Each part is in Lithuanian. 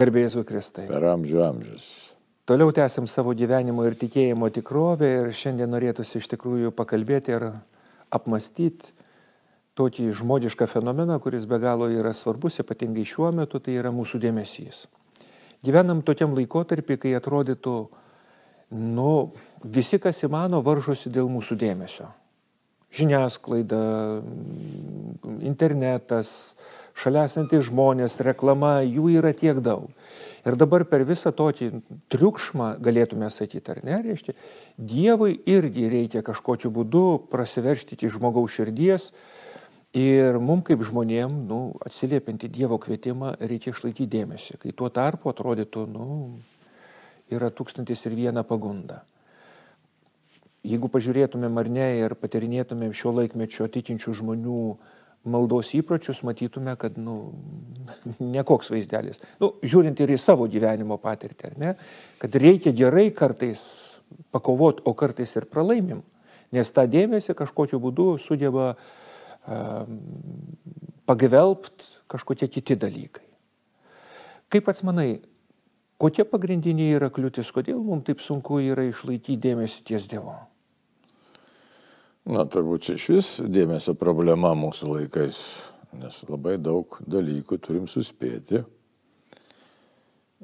Garbėjai Kristai. Per amžių amžius. Toliau tęsiam savo gyvenimo ir tikėjimo tikrovę ir šiandien norėtųsi iš tikrųjų pakalbėti ir apmastyti tokį žmogišką fenomeną, kuris be galo yra svarbus, ypatingai šiuo metu, tai yra mūsų dėmesys. Gyvenam tokiam laikotarpį, kai atrodytų, nu, visi, kas įmano, varžosi dėl mūsų dėmesio. Žiniasklaida, internetas, šalia esantys žmonės, reklama, jų yra tiek daug. Ir dabar per visą tokį triukšmą, galėtume sakyti, ar ne, reiškia, Dievui irgi reikia kažkokiu būdu prasiveršti į žmogaus širdies ir mums kaip žmonėm, nu, atsiliepinti Dievo kvietimą, reikia išlaikyti dėmesį, kai tuo tarpu atrodytų, nu, yra tūkstantis ir viena pagunda. Jeigu pažiūrėtumėm ar ne ir patirinėtumėm šio laikmečio tikinčių žmonių maldos įpročius, matytume, kad, nu, nekoks vaizdelis. Nu, žiūrint ir į savo gyvenimo patirtį, ne, kad reikia gerai kartais pakovoti, o kartais ir pralaimim, nes tą dėmesį kažkokiu būdu sugeba uh, pagvelbt kažkokie kiti dalykai. Kaip pats manai, kokie pagrindiniai yra kliūtis, kodėl mums taip sunku yra išlaikyti dėmesį ties Dievu? Na, turbūt čia iš vis dėmesio problema mūsų laikais, nes labai daug dalykų turim suspėti.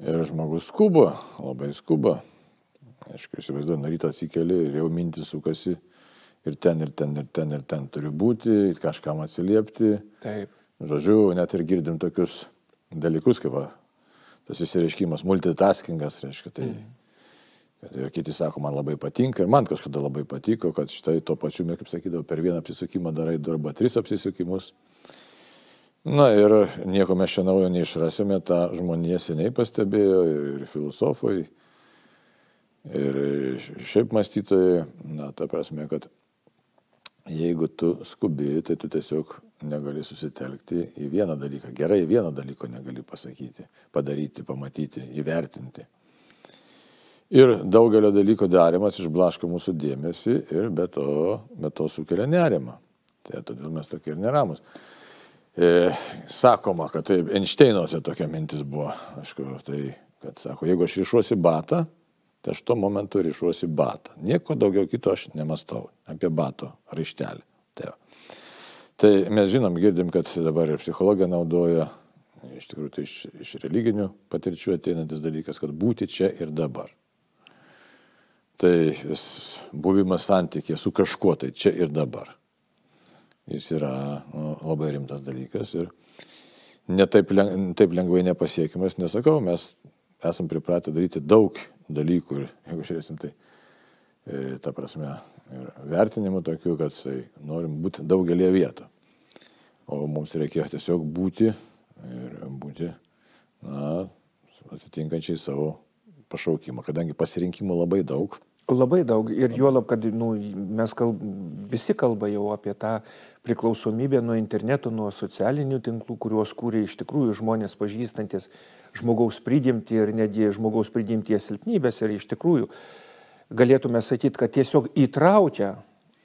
Ir žmogus skuba, labai skuba. Aišku, įsivaizduoju, ryto atsikeli ir jau mintis sukasi ir ten, ir ten, ir ten, ir ten turi būti, kažkam atsiliepti. Taip. Žodžiu, net ir girdim tokius dalykus, kaip va, tas įsireiškimas multitaskingas, reiškia, tai mm. Ir kiti sako, man labai patinka ir man kažkada labai patiko, kad štai to pačiu, kaip sakydavau, per vieną apsisukimą darai du arba tris apsisukimus. Na ir nieko mes čia naujo neišrasime, tą žmonė seniai pastebėjo ir, filosofai, ir šiaip mąstytojai, na, ta prasme, kad jeigu tu skubi, tai tu tiesiog negali susitelkti į vieną dalyką. Gerai, vieną dalyko negali pasakyti, padaryti, pamatyti, įvertinti. Ir daugelio dalyko darimas išblaško mūsų dėmesį ir be to, be to sukelia nerimą. Tai todėl mes tokie ir neramus. E, sakoma, kad tai Einšteinuose tokia mintis buvo. Aišku, tai, kad sako, jeigu aš ryšuosi batą, tai aš tuo momentu ryšuosi batą. Nieko daugiau kito aš nemastau apie bato raištelį. Tai, tai mes žinom, girdim, kad dabar ir psichologija naudoja, iš tikrųjų tai iš, iš religinių patirčių ateinantis dalykas, kad būti čia ir dabar. Tai buvimas santykė su kažkuo tai čia ir dabar. Jis yra nu, labai rimtas dalykas ir netaip leng, taip lengvai nepasiekiamas, nesakau, mes esam pripratę daryti daug dalykų ir jeigu žiūrėsim, tai e, ta prasme ir vertinimų tokių, kad tai, norim būti daugelį vietų. O mums reikėjo tiesiog būti ir būti, na, atitinkančiai savo pašaukimą, kadangi pasirinkimų labai daug Labai daug ir juolab, kad nu, mes kalb, visi kalba jau apie tą priklausomybę nuo interneto, nuo socialinių tinklų, kuriuos kūrė iš tikrųjų žmonės pažįstantis žmogaus prigimti ir netgi žmogaus prigimties silpnybės ir iš tikrųjų galėtume sakyti, kad tiesiog įtraukia,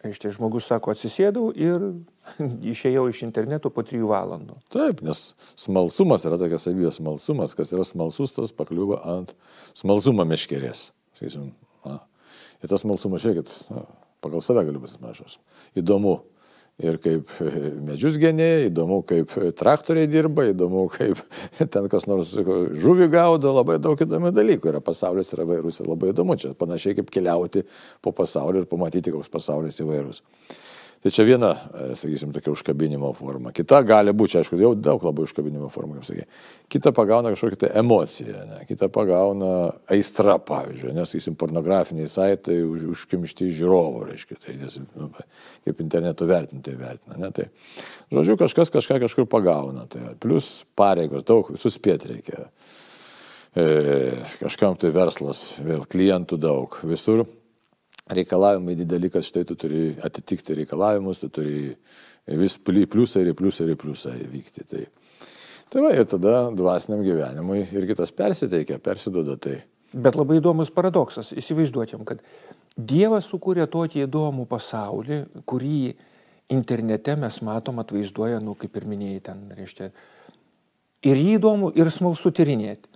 iš tai žmogus sako, atsisėdau ir išėjau iš interneto po trijų valandų. Taip, nes smalsumas yra tokia savybė smalsumas, kas yra smalsus, tas pakliuvo ant smalsumo meškerės. Sakysim, Ir tas malsumas, žiūrėkit, pagal save galiu būti mažas. Įdomu. Ir kaip medžius genėja, įdomu, kaip traktoriai dirba, įdomu, kaip ten kas nors žuvį gaudo, labai daug įdomių dalykų yra. Pasaulis yra vairūs ir labai įdomu. Čia panašiai kaip keliauti po pasaulį ir pamatyti, koks pasaulis įvairūs. Tai čia viena, e, sakysim, tokia užkabinimo forma. Kita gali būti, aišku, jau daug labai užkabinimo formų, kaip sakė. Kita pagauna kažkokią tai emociją, ne? kita pagauna aistra, pavyzdžiui, nes, sakysim, pornografiniai saitai už, užkimšti žiūrovų, reiškia, tai nes, nu, kaip interneto vertintojai vertina. Ne? Tai, žodžiu, kažkas kažką kažkur pagauna. Tai, plus pareigos, daug, suspėti reikia. E, kažkam tai verslas, vėl klientų daug, visur reikalavimai dideli, kad štai tu turi atitikti reikalavimus, tu turi vis pliusą ir pliusą ir pliusą vykti. Tai, tai va, ir tada dvasiniam gyvenimui ir kitas persiteikia, persiduoda tai. Bet labai įdomus paradoksas. Įsivaizduokim, kad Dievas sukūrė tokį įdomų pasaulį, kurį internete mes matom atvaizduoja, nu, kaip ir minėjai ten, reiškia. Ir jį įdomu, ir smalsu tyrinėti.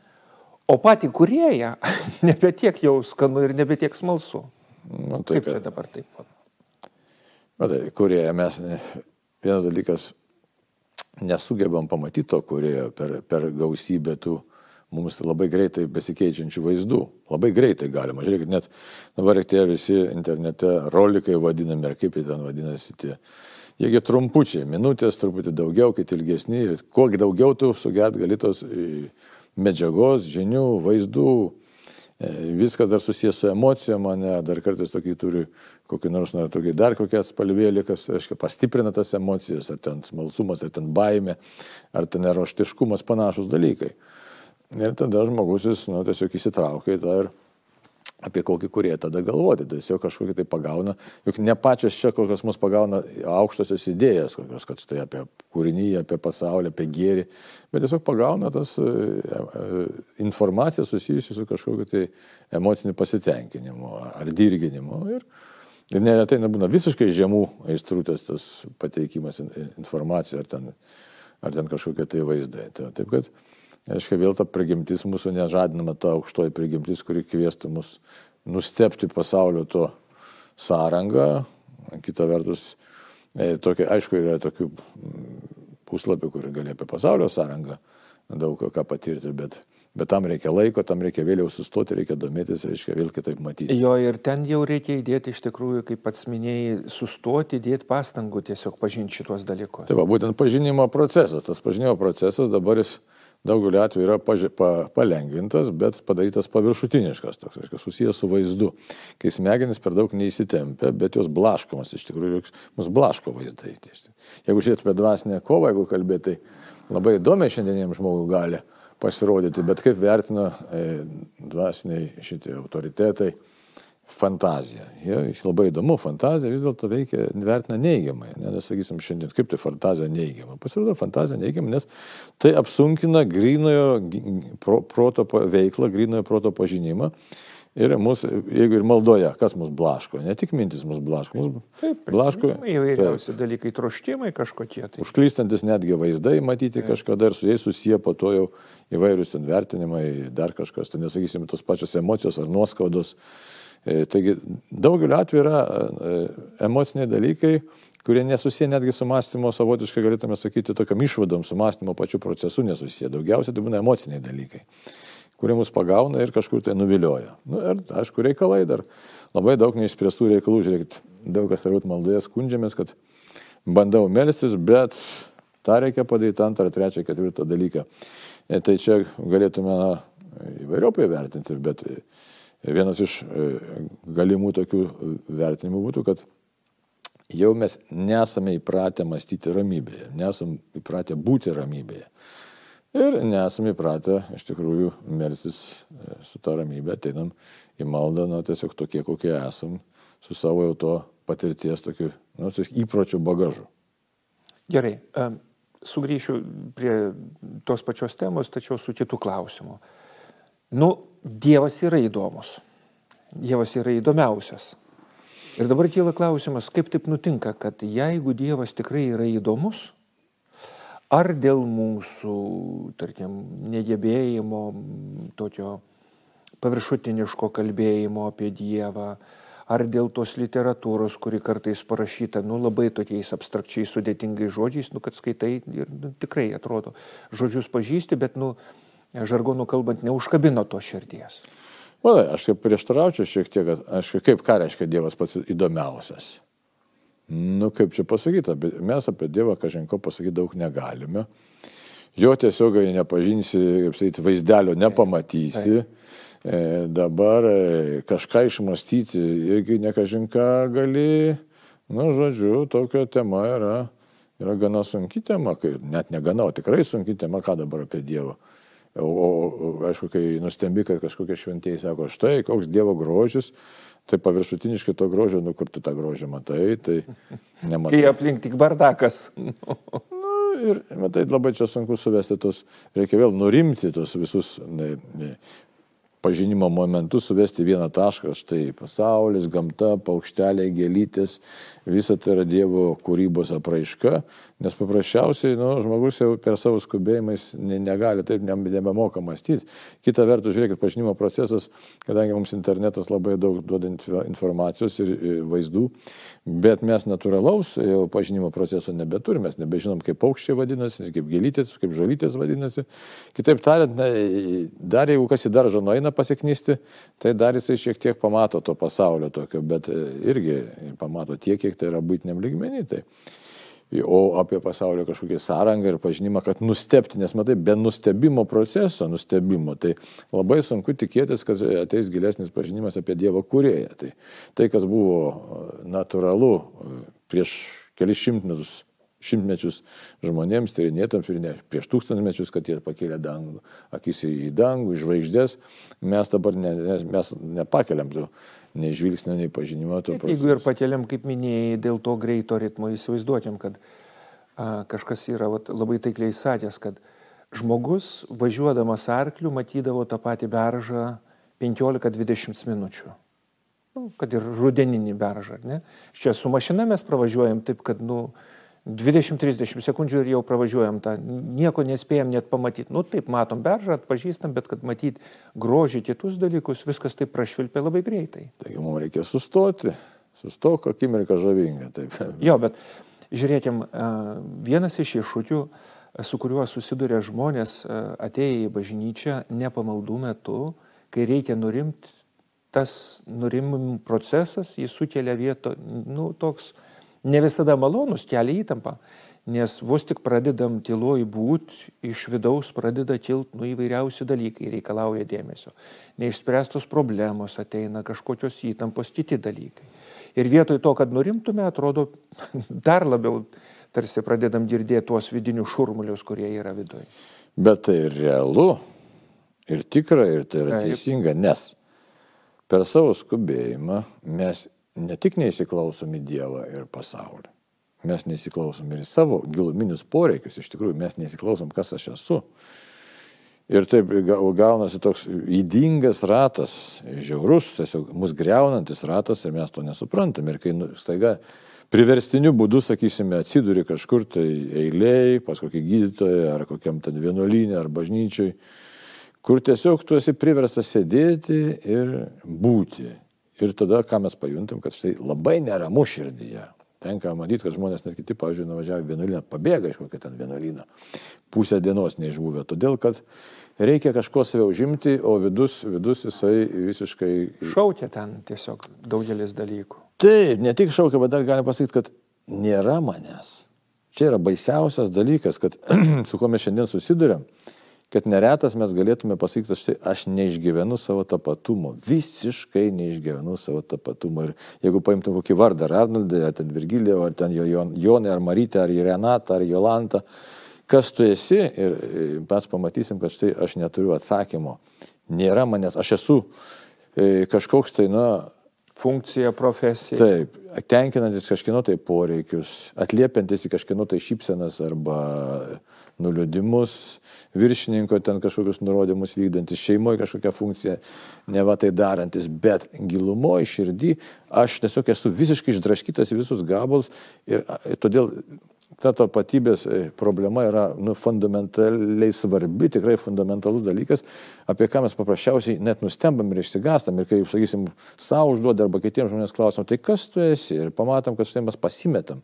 O patį kurieją nebe tiek jau skanu ir nebe tiek smalsu. Nu, tai, Kaip čia dabar taip? Matai, kurieją mes, vienas dalykas, nesugebam pamatyti to kuriejo per, per gausybę tų mums labai greitai besikeičiančių vaizdų. Labai greitai galima. Žiūrėkit, net dabar tie visi internete rolikai vadinami, ar kaip jie ten vadinasi, tie. Jiegi trumpučiai, minutės truputį daugiau, kiti ilgesni. Ir kuo daugiau tu suget gali tos e, medžiagos, žinių, vaizdų, e, viskas dar susijęs su emocijom, mane dar kartais tokį turi kokį nors, ar tokį dar kokią spalvėlį, kas, aiškiai, pastiprina tas emocijas, ar ten smalsumas, ar ten baime, ar ten neroštiškumas, panašus dalykai. Ir tada žmogus jis nu, tiesiog įsitraukia į tą ir apie kokį kurie tada galvoti. Tiesiog kažkokį tai pagauna, juk ne pačios čia kokios mus pagauna aukštosios idėjas, kokios, kad štai apie kūrinį, apie pasaulį, apie gėrį, bet tiesiog pagauna tas e, e, informacija susijusi su kažkokiu tai emociniu pasitenkinimu ar dirginimu. Ir, ir neretai nebūna visiškai žemų aistrutės tas pateikimas informacija ar ten, ar ten kažkokie tai vaizdai. Tai, taip kad Aiškiai, vėl ta prigimtis mūsų nežadinama, ta aukštoji prigimtis, kuri kvieštų mus nustepti pasaulio to sąrangą. Kita vertus, e, tokia, aišku, yra tokių puslapių, kur gali apie pasaulio sąrangą daug ką patirti, bet, bet tam reikia laiko, tam reikia vėliau sustoti, reikia domėtis, reiškia vėl kitaip matyti. Jo, ir ten jau reikia įdėti iš tikrųjų, kaip pats minėjai, sustoti, dėti pastangų tiesiog pažinti šitos dalykus. Tai va, būtent pažinimo procesas, tas pažinimo procesas dabar jis daugeliu atveju yra paži, pa, palengvintas, bet padarytas paviršutiniškas, toks, aiškiai, susijęs su vaizdu. Kai smegenys per daug neįsitempia, bet jos blaškomas, iš tikrųjų, mus blaško vaizdai. Jeigu žiūrėt apie dvasinę kovą, jeigu kalbėtai, labai įdomiai šiandieniniam žmogui gali pasirodyti, bet kaip vertina e, dvasiniai šitie autoritetai, fantazija. Ja, labai įdomu, fantazija vis dėlto veikia, vertina neigiamai. Ne, nesakysim šiandien, kaip tai fantazija neigiama. Pasirodo, fantazija neigiama, nes tai apsunkina grinojo pro, proto veiklą, grinojo proto pažinimą. Ir mūsų, jeigu ir maldoje, kas mus blaško, ne tik mintis mus blaško, mus taip, blaško. Įvairiausi dalykai, troštimai kažkokie. Tai. Užklystantis netgi vaizdai matyti taip. kažkada ir su jais susiję po to jau įvairius ten vertinimai, dar kažkas, ten nesakysim, tos pačios emocijos ar nuoskaudos. E, taigi daugeliu atveju yra e, emociniai dalykai, kurie nesusiję netgi su mąstymo, savotiškai galėtume sakyti, tokiam išvadom, su mąstymo pačiu procesu nesusiję. Daugiausiai tai būna emociniai dalykai, kurie mus pagauna ir kažkur tai nuvilioja. Nu, ir aišku, reikalai dar labai daug neišspręstų reikalų. Žiūrėkit, daug kas turbūt maldoje skundžiamės, kad bandau melstis, bet tą reikia padaryti antrą, trečią, ketvirtą dalyką. E, tai čia galėtume na, įvairiopai vertinti, bet Vienas iš e, galimų tokių vertinimų būtų, kad jau mes nesame įpratę mąstyti ramybėje, nesame įpratę būti ramybėje. Ir nesame įpratę iš tikrųjų melstis e, su ta ramybė, ateinam į maldą, na, tiesiog tokie, kokie esam, su savo jau to patirties tokiu, nu, įpročių bagažu. Gerai, sugrįšiu prie tos pačios temos, tačiau su kitu klausimu. Nu, Dievas yra įdomus. Dievas yra įdomiausias. Ir dabar kyla klausimas, kaip taip nutinka, kad jeigu Dievas tikrai yra įdomus, ar dėl mūsų, tarkim, negebėjimo, tokio paviršutiniško kalbėjimo apie Dievą, ar dėl tos literatūros, kuri kartais parašyta, nu, labai tokiais abstrakčiais, sudėtingais žodžiais, nu, kad skaitai ir nu, tikrai atrodo, žodžius pažįsti, bet, nu, žargonų kalbant, neužkabino to širdies. Manai, aš kaip prieštaraučiau šiek tiek, aš kaip ką reiškia Dievas pats įdomiausias. Nu, kaip čia pasakyti, mes apie Dievą kažinko pasakyti daug negalime. Jo tiesiogai nepažinsi, kaip sakyti, vaizdelio nepamatysi. E, dabar e, kažką išmastyti irgi nekažinką gali. Nu, žodžiu, tokia tema yra, yra gana sunki tema, kai, net negana, tikrai sunki tema, ką dabar apie Dievą. O, o aišku, kai nustembi, kad kažkokie šventieji sako, štai koks Dievo grožis, tai paviršutiniškai to grožio, nu kur tu tą grožį matai, tai nematai. Kai aplink tik bardakas. nu, ir matai, labai čia sunku suvesti tos, reikia vėl nurimti tos visus ne, ne, pažinimo momentus suvesti vieną tašką, štai pasaulis, gamta, paukšteliai, gėlytės, visa tai yra Dievo kūrybos apraiška, nes paprasčiausiai nu, žmogus jau per savo skubėjimais ne, negali taip nebemoka mąstyti. Kita vertus, žiūrėkit, pažinimo procesas, kadangi mums internetas labai daug duoda informacijos ir vaizdų, bet mes natūralaus jau pažinimo proceso nebeturime, mes nebežinom, kaip paukščiai vadinasi, kaip gėlytės, kaip žolytės vadinasi. Kitaip tariant, dar jeigu kas į daržą nueina pasiknysti, tai dar jisai šiek tiek pamato to pasaulio tokio, bet irgi pamato tiek, kiek tai yra būtiniam lygmenį. Tai. O apie pasaulio kažkokį sąrangą ir pažinimą, kad nustepti, nes matai, be nustebimo proceso, nustebimo, tai labai sunku tikėtis, kad ateis gilesnis pažinimas apie Dievo kūrėją. Tai, tai kas buvo e, natūralu e, prieš kelis šimtmečius, šimtmečius žmonėms, tyrinėtams ir ne prieš tūkstantmečius, kad jie pakėlė dangų, akis į dangų, žvaigždės, mes dabar ne, mes nepakeliam tų nei žvilgsnio, nei pažinimo. Taip, jeigu ir pakeliam, kaip minėjai, dėl to greito ritmo, įsivaizduotim, kad a, kažkas yra vat, labai taikliai sakęs, kad žmogus važiuodamas arkliu matydavo tą patį beržą 15-20 minučių. Nu, kad ir rudeninį beržą, ne? Čia su mašina mes pravažiuojam taip, kad, nu, 20-30 sekundžių ir jau pravažiuojam tą, nieko nespėjom net pamatyti. Nu taip, matom beržą, atpažįstam, bet kad matyti grožį kitus dalykus, viskas taip prašvilpia labai greitai. Taigi mums reikia sustoti, sustok, akimirka žavinga. Taip. Jo, bet žiūrėkim, vienas iš iššūkių, su kuriuo susiduria žmonės atėję į bažnyčią nepamaldų metu, kai reikia nurimti, tas nurimim procesas jis sukelia vietą, nu, toks, ne visada malonus, kelia įtampą, nes vos tik pradedam tyloj būti, iš vidaus pradeda kilti nu įvairiausi dalykai, reikalauja dėmesio. Neišspręstos problemos ateina, kažkokios įtampos, kiti dalykai. Ir vietoj to, kad nurimtume, atrodo, dar labiau tarsi pradedam girdėti tuos vidinius šurmulius, kurie yra viduje. Bet tai realu ir tikra, ir tai yra Taip. teisinga, nes per savo skubėjimą mes ne tik neįsiklausom į Dievą ir pasaulį, mes neįsiklausom ir į savo giluminius poreikius, iš tikrųjų mes neįsiklausom, kas aš esu. Ir taip gaunasi toks įdingas ratas, žiaurus, tiesiog mus greunantis ratas ir mes to nesuprantam. Ir kai nu, staiga priverstiniu būdu, sakysime, atsiduri kažkur tai eiliai, pas kokį gydytoją ar kokiam ten vienuolynė ar bažnyčiai, kur tiesiog tu esi priverstas sėdėti ir būti. Ir tada, ką mes pajuntam, kad štai labai neramu širdyje. Tenka matyti, kad žmonės net kiti, pavyzdžiui, nuvažiavę vienuolyną, pabėga iš kokio ten vienuolyną, pusę dienos neišbuvę, todėl kad reikia kažko save užimti, o vidus, vidus jisai visiškai... Šaukia ten tiesiog daugelis dalykų. Taip, ne tik šaukia, bet dar galim pasakyti, kad nėra manęs. Čia yra baisiausias dalykas, kad su kuo mes šiandien susidurėm kad neretas mes galėtume pasakyti, štai aš neišgyvenu savo tapatumo, visiškai neišgyvenu savo tapatumo. Ir jeigu paimtum kokį vardą, ar Arnoldą, ar ten Virgilį, ar ten Jonė, ar Marytę, ar Renatą, ar Jolantą, kas tu esi ir mes pamatysim, kad štai aš neturiu atsakymo. Nėra manęs, aš esu e, kažkoks tai, na, funkcija, profesija. Taip, tenkinantis kažkino tai poreikius, atliepiantis į kažkino tai šypsenas arba nuliūdimus, viršininko ten kažkokius nurodymus vykdantis, šeimoje kažkokią funkciją, ne va tai darantis, bet gilumoje širdį aš tiesiog esu visiškai išdraškytas į visus gabalus ir todėl ta tapatybės e, problema yra nu, fundamentaliai svarbi, tikrai fundamentalus dalykas, apie ką mes paprasčiausiai net nustembam ir išsigastam. Ir kai, sakysim, savo užduodam arba kitiems žmonėms klausim, tai kas tu esi? Ir pamatom, kad štai mes pasimetam.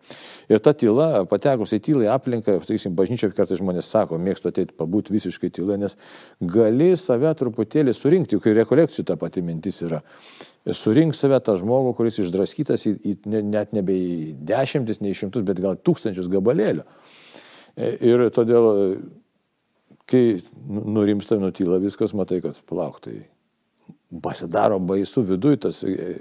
Ir ta tyla, patekus į tylą aplinką, sakysim, bažnyčioje kartais žmonės sako, mėgstu ateiti pabūti visiškai tyla, nes gali save truputėlį surinkti, ir rekolekcijų ta pati mintis yra surink save tą žmogų, kuris išdraskytas į, į, net nebe į dešimtis, ne į šimtus, bet gal tūkstančius gabalėlių. E, ir todėl, kai nu, nurimsta, nutyla viskas, matai, kad palauk, tai pasidaro baisu viduje tas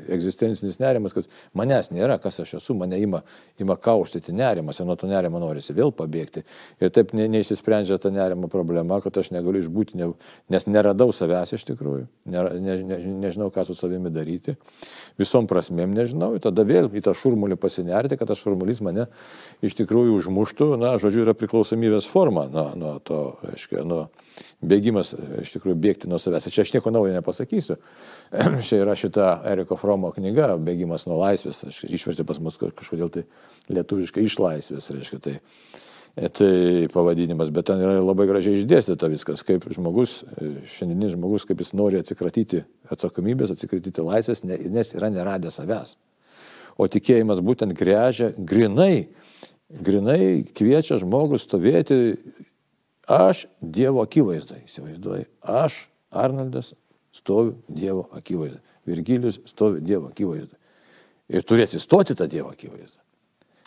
egzistencinis nerimas, kad manęs nėra, kas aš esu, mane ima, ima kauštyti nerimas ir nuo to nerimo norisi vėl pabėgti. Ir taip ne, neįsisprendžia ta nerimo problema, kad aš negaliu išbūti, ne, nes neradau savęs iš tikrųjų, ne, ne, ne, nežinau, ką su savimi daryti, visom prasmėm nežinau, ir tada vėl į tą šurmulį pasinerti, kad tas šurmulys mane iš tikrųjų užmuštų, na, žodžiu, yra priklausomybės forma nuo, nuo to, aiškiai, nuo bėgimas, iš tikrųjų, bėgti nuo savęs. Čia aš nieko naujo nepasakysiu. Čia yra šita Eriko Fromo knyga, bėgimas nuo laisvės, aš išvertė pas mus kažkodėl tai lietuviškai iš laisvės, reiškia tai. Tai pavadinimas, bet ten yra labai gražiai išdėstyta viskas, kaip žmogus, šiandienis žmogus, kaip jis nori atsikratyti atsakomybės, atsikratyti laisvės, nes yra neradęs savęs. O tikėjimas būtent grežia, grinai, grinai kviečia žmogus stovėti Aš Dievo akivaizdai, įsivaizduoju. Aš, Arnoldas, stoviu Dievo akivaizdai. Virgilijus stovi Dievo akivaizdai. Ir turės įstoti tą Dievo akivaizdą.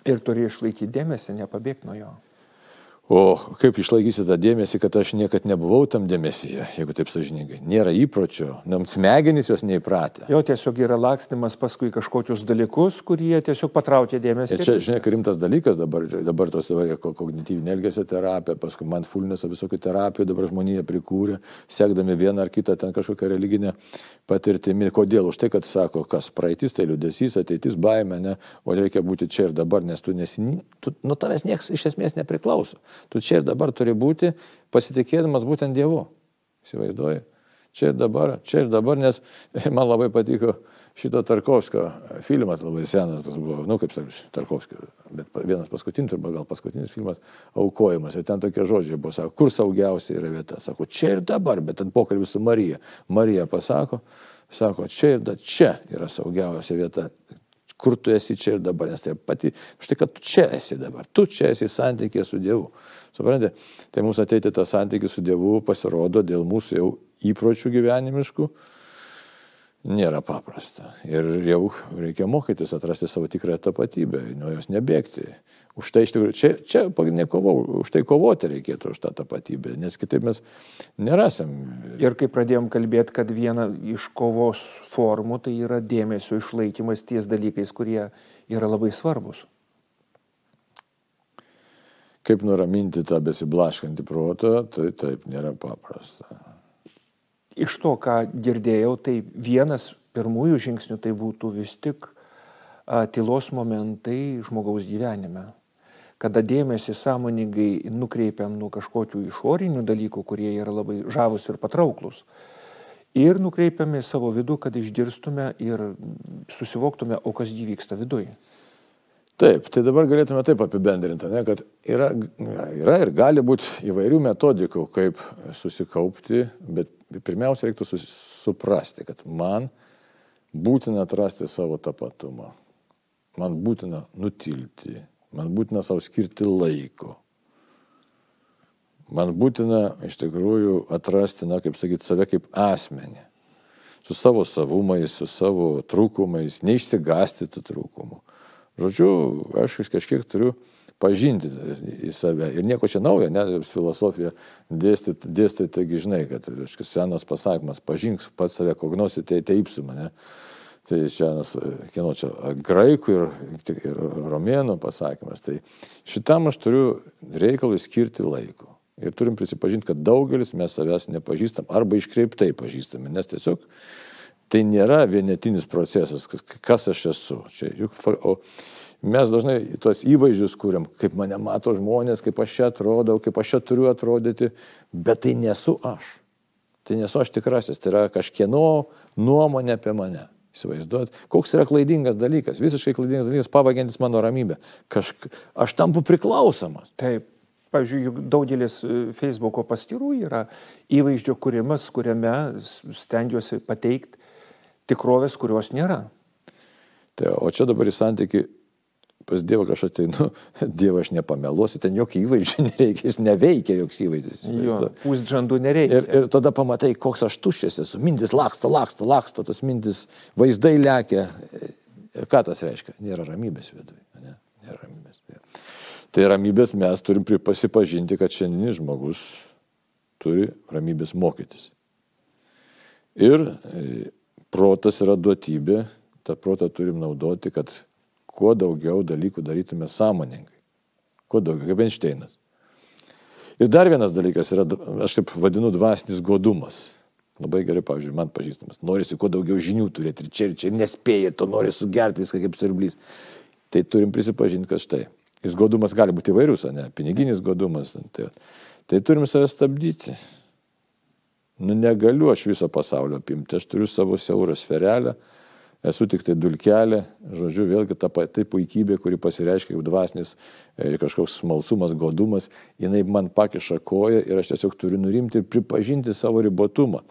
Ir turi išlaikyti dėmesį, nepabėgti nuo jo. O kaip išlaikysi tą dėmesį, kad aš niekad nebuvau tam dėmesyje, jeigu taip sažininkai. Nėra įpročio, nam smegenys jos neįpratę. Jo tiesiog yra lakstimas paskui kažkokius dalykus, kurie tiesiog patraukia dėmesį. Ir čia, žinai, rimtas dalykas dabar, dabar tos dabar kognityvinė elgesio terapija, paskui mindfulness, visokių terapijų dabar žmonija prikūrė, sekdami vieną ar kitą ten kažkokią religinę patirtimį. Kodėl? Už tai, kad sako, kas praeitis, tai liūdėsys, ateitis baime, ne, o reikia būti čia ir dabar, nes tu nesi, tu, nuo tavęs niekas iš esmės nepriklauso. Tu čia ir dabar turi būti pasitikėdamas būtent Dievu. Įsivaizduoji? Čia ir dabar, čia ir dabar, nes man labai patiko šito Tarkovskio filmas, labai senas tas buvo, nu kaip Tarkovskio, bet vienas paskutinis, arba gal paskutinis filmas, aukojimas. Ir ten tokie žodžiai buvo, sako, kur saugiausia yra vieta. Sako, čia ir dabar, bet ten pokalbis su Marija. Marija pasako, sako, čia ir da, čia yra saugiausia vieta kur tu esi čia ir dabar, nes tai pati, štai kad tu čia esi dabar, tu čia esi santykė su Dievu. Suprantate, tai mūsų ateiti tą santykį su Dievu pasirodo dėl mūsų jau įpročių gyvenimiškų, nėra paprasta. Ir jau reikia mokytis atrasti savo tikrąją tapatybę, nuo jos nebėgti. Už tai iš tikrųjų, čia, čia pagrindinė kova, už tai kovoti reikėtų už tą tapatybę, nes kitaip mes nerasim. Ir kai pradėjom kalbėti, kad viena iš kovos formų tai yra dėmesio išlaikymas ties dalykais, kurie yra labai svarbus. Kaip nuraminti tą besiblaškantį protą, tai taip nėra paprasta. Iš to, ką girdėjau, tai vienas pirmųjų žingsnių tai būtų vis tik tylos momentai žmogaus gyvenime kada dėmesį sąmoningai nukreipiam nuo kažkokių išorinių dalykų, kurie yra labai žavus ir patrauklus. Ir nukreipiame savo vidų, kad išgirstume ir susivoktume, o kas įvyksta viduje. Taip, tai dabar galėtume taip apibendrinti, ne, kad yra, yra ir gali būti įvairių metodikų, kaip susikaupti, bet pirmiausia reiktų suprasti, kad man būtina atrasti savo tapatumą, man būtina nutilti, Man būtina savo skirti laiko. Man būtina iš tikrųjų atrasti, na, kaip sakyti, save kaip asmenį. Su savo savumais, su savo trūkumais, neišsigasti tų trūkumų. Žodžiu, aš vis kažkiek turiu pažinti į save. Ir nieko čia naujo, net filosofija dėstyti taigi žinai, kad kažkas senas pasakymas, pažink pats save, kognosite, teipsum, ne? Tai čia, kieno čia, graikų ir, ir romėnų pasakymas. Tai šitam aš turiu reikalui skirti laiko. Ir turim prisipažinti, kad daugelis mes savęs nepažįstam arba iškreiptai pažįstame, nes tiesiog tai nėra vienetinis procesas, kas aš esu. Čia, juk, o mes dažnai tuos įvaizdžius kūriam, kaip mane mato žmonės, kaip aš čia atrodau, kaip aš čia turiu atrodyti, bet tai nesu aš. Tai nesu aš tikrasis, tai yra kažkieno nuomonė apie mane. Įsivaizduot, koks yra klaidingas dalykas, visiškai klaidingas dalykas, pavagiantis mano ramybę. Kažk... Aš tampu priklausomas. Taip. Pavyzdžiui, juk daugelis e, Facebook'o paskyrų yra įvaizdžio kūrimas, kuriame stengiuosi pateikti tikrovės, kurios nėra. Tai, o čia dabar į santyki pas Dievą kažką tai, nu, Dievą aš nepameluosiu, ten jokio įvaizdžio nereikia, jis neveikia joks įvaizdis. Jo, pūst žandų nereikia. Ir, ir tada pamatai, koks aš tuščias esu, mintis laksto, laksto, laksto, tas mintis, vaizdai lekia. Ką tas reiškia? Nėra ramybės viduje. Ne? Nėra ramybės. Tai ramybės mes turim pasipažinti, kad šiandienis žmogus turi ramybės mokytis. Ir e, protas yra duotybė, tą protą turim naudoti, kad kuo daugiau dalykų darytume sąmoningai. Kuo daugiau, kaip Einšteinas. Ir dar vienas dalykas yra, aš kaip vadinu, dvasinis godumas. Labai gerai, pavyzdžiui, man pažįstamas. Norisi kuo daugiau žinių turėti ir čia ir čia, ir nespėjai, to nori sugerti viską kaip sirblys. Tai turim prisipažinti, kad štai. Jis godumas gali būti įvairius, ne? Piniginis godumas. Tai, tai turim save stabdyti. Nu negaliu aš viso pasaulio apimti, aš turiu savo siaurą sferelę, esu tik tai dulkelė, žodžiu, vėlgi ta tai puikybė, kuri pasireiškia kaip dvasinis e, kažkoks smalsumas, godumas, jinai man pakiša koją ir aš tiesiog turiu nurimti ir pripažinti savo ribotumą.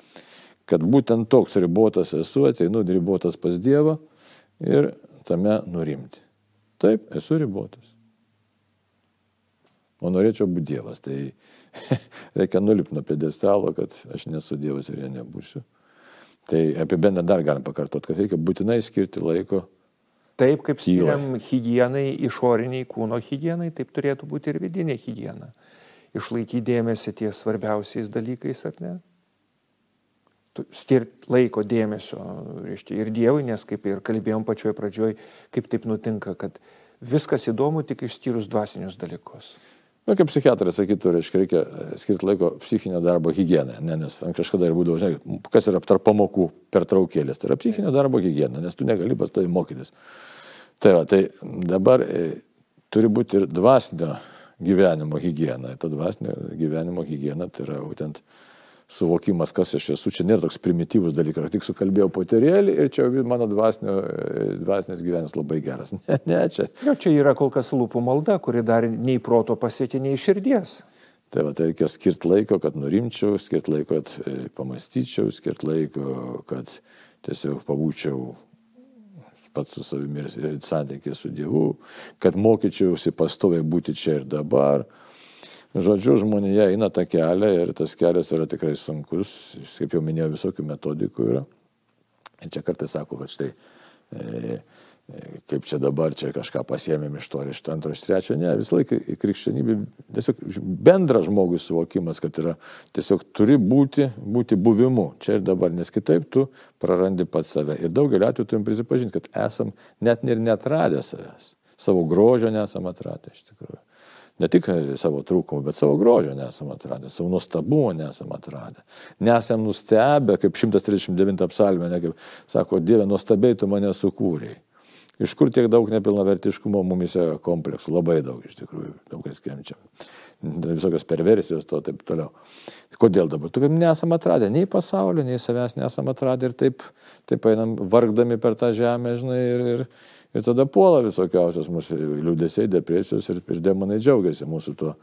Kad būtent toks ribotas esu, ateinu ribotas pas Dievą ir tame nurimti. Taip, esu ribotas. O norėčiau būti Dievas, tai reikia nulipti nuo pedestalo, kad aš nesu Dievas ir jie nebūsiu. Tai apibendrinant dar galim pakartoti, kad reikia būtinai skirti laiko. Taip, kaip skiriam hygienai, išoriniai kūno hygienai, taip turėtų būti ir vidinė hygiena. Išlaikyti dėmesį ties svarbiausiais dalykais, ar ne? Skirti laiko dėmesio reiškia, ir Dievui, nes kaip ir kalbėjom pačioj pradžioj, kaip taip nutinka, kad viskas įdomu tik išskyrus dvasinius dalykus. Na, kaip psichiatras sakytų, reiškia, reikia e, skirti laiko psichinio darbo hygienai, ne, nes kažkada ir būdavo, žinai, kas yra tarp pamokų pertraukėlės, tai yra psichinio darbo hygiena, nes tu negali pastovi mokytis. Tai, va, tai dabar e, turi būti ir dvasinio gyvenimo hygiena. Ta dvasinio gyvenimo hygiena tai yra būtent suvokimas, kas aš esu, čia nėra toks primityvus dalykas, tik sukalbėjau poterėlį ir čia mano dvasinio, dvasinis gyvenimas labai geras. Ne, ne, čia. Jo, čia yra kol kas lūpų malda, kuri dar nei proto pasiekia, nei širdies. Tai va, tai reikia skirti laiko, kad nurimčiau, skirti laiko, kad e, pamastyčiau, skirti laiko, kad tiesiog pabūčiau pats su savimi ir santykė su Dievu, kad mokyčiausi pastoviai būti čia ir dabar Žodžiu, žmonėje eina tą kelią ir tas kelias yra tikrai sunkus, kaip jau minėjau, visokių metodikų yra. Ir čia kartais sako, kad štai, e, e, kaip čia dabar, čia kažką pasiemėm iš to, iš to antro, iš trečio, ne, visą laiką į krikščionybę, tiesiog bendras žmogus suvokimas, kad yra, tiesiog turi būti, būti buvimu čia ir dabar, nes kitaip tu prarandi pat save. Ir daugelį atvejų turim prisipažinti, kad esam net ir netradę savęs. Savo grožio nesam atradę iš tikrųjų ne tik savo trūkumų, bet savo grožio nesam atradę, savo nuostabumo nesam atradę. Nesam nustebę, kaip 139 apsalmė, ne kaip sako, Dieve, nuostabiai tu mane sukūrėjai. Iš kur tiek daug nepilnavertiškumo mumise kompleksų, labai daug iš tikrųjų, daug kas kenčia. Visokios perversijos, to taip toliau. Kodėl dabar? Tu kaip nesam atradę, nei pasaulio, nei savęs nesam atradę ir taip, taip einam vargdami per tą žemę, žinai, ir, ir, Ir tada puola visokiausios mūsų liūdėsiai, depresijos ir, ir demonai džiaugiasi mūsų tuo,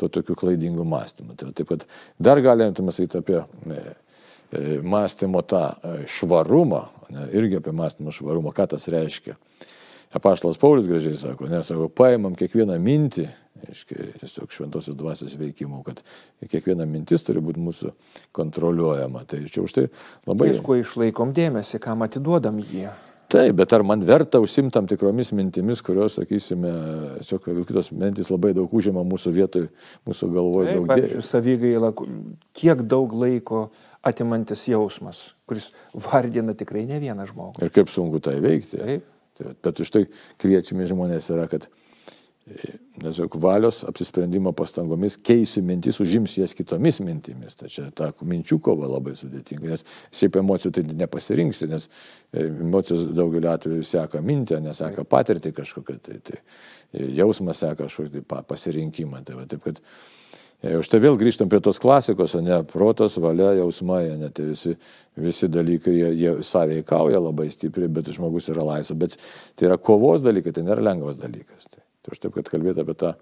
tuo tokiu klaidingu mąstymu. Tai, taip pat dar galėtume sakyti apie e, e, mąstymo tą e, švarumą, ne, irgi apie mąstymo švarumą, ką tas reiškia. Apaštalas Paulius gražiai sako, nes sako, paimam kiekvieną mintį, aiškiai, tiesiog šventosios dvasios veikimų, kad kiekviena mintis turi būti mūsų kontroliuojama. Tai čia už tai labai... Ties, kuo išlaikom dėmesį, kam atiduodam jį. Taip, bet ar man verta užsimti tam tikromis mintimis, kurios, sakysime, tiesiog kitos mintys labai daug užima mūsų vietoj, mūsų galvoje daug dėmesio. Savygaila, kiek daug laiko atimantis jausmas, kuris vardina tikrai ne vieną žmogų. Ir kaip sunku tai veikti. Taip. Taip bet už tai kviečiami žmonės yra, kad Tiesiog valios apsisprendimo pastangomis keisiu mintis, užims jas kitomis mintimis. Čia ta minčių kova labai sudėtinga, nes šiaip emocijų tai nepasirinksi, nes e, emocijos daugeliu atveju seka mintį, neseka patirtį kažkokią, tai, tai e, jausmas seka kažkokį tai pasirinkimą. Tai va, taip, kad, e, Už tai vėl grįžtam prie tos klasikos, o ne protas, valia, jausmai, ne tai visi, visi dalykai, jie, jie sąveikauja labai stipriai, bet žmogus yra laisvas. Bet tai yra kovos dalykai, tai nėra lengvas dalykas. Tai. Tai aš taip, kad kalbėti apie tą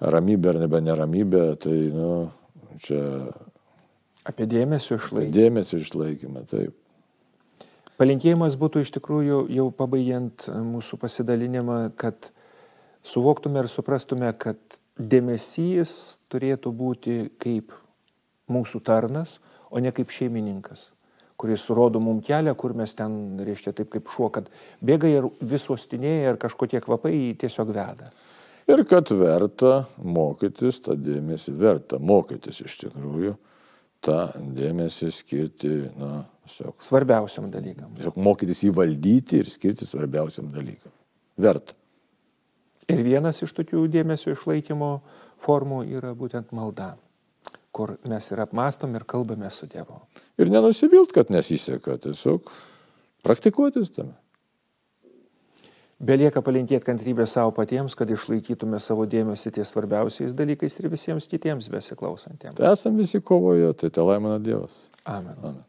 ramybę ar nebe neramybę, tai, nu, čia. Apie dėmesio išlaikymą. Dėmesio išlaikymą, taip. Palinkėjimas būtų iš tikrųjų, jau pabaigiant mūsų pasidalinimą, kad suvoktume ir suprastume, kad dėmesys turėtų būti kaip mūsų tarnas, o ne kaip šeimininkas kuris rodo mums kelią, kur mes ten, reiškia, taip kaip šuo, kad bėga ir visuostinėje ir kažkokie kvapai jį tiesiog veda. Ir kad verta mokytis tą dėmesį, verta mokytis iš tikrųjų tą dėmesį skirti na, Tiesiog, Svarbiausiam dalykam. tiesiog mokytis jį valdyti ir skirti svarbiausiam dalykam. Verta. Ir vienas iš tokių dėmesio išlaikymo formų yra būtent malda, kur mes ir apmastom ir kalbame su Dievu. Ir nenusivilt, kad nesiseka, tiesiog praktikuotis tame. Belieka palinkėti kantrybę savo patiems, kad išlaikytume savo dėmesį ties svarbiausiais dalykais ir visiems kitiems besiklausantiems. Tai esame visi kovoje, tai te laimina Dievas. Amen. Amen.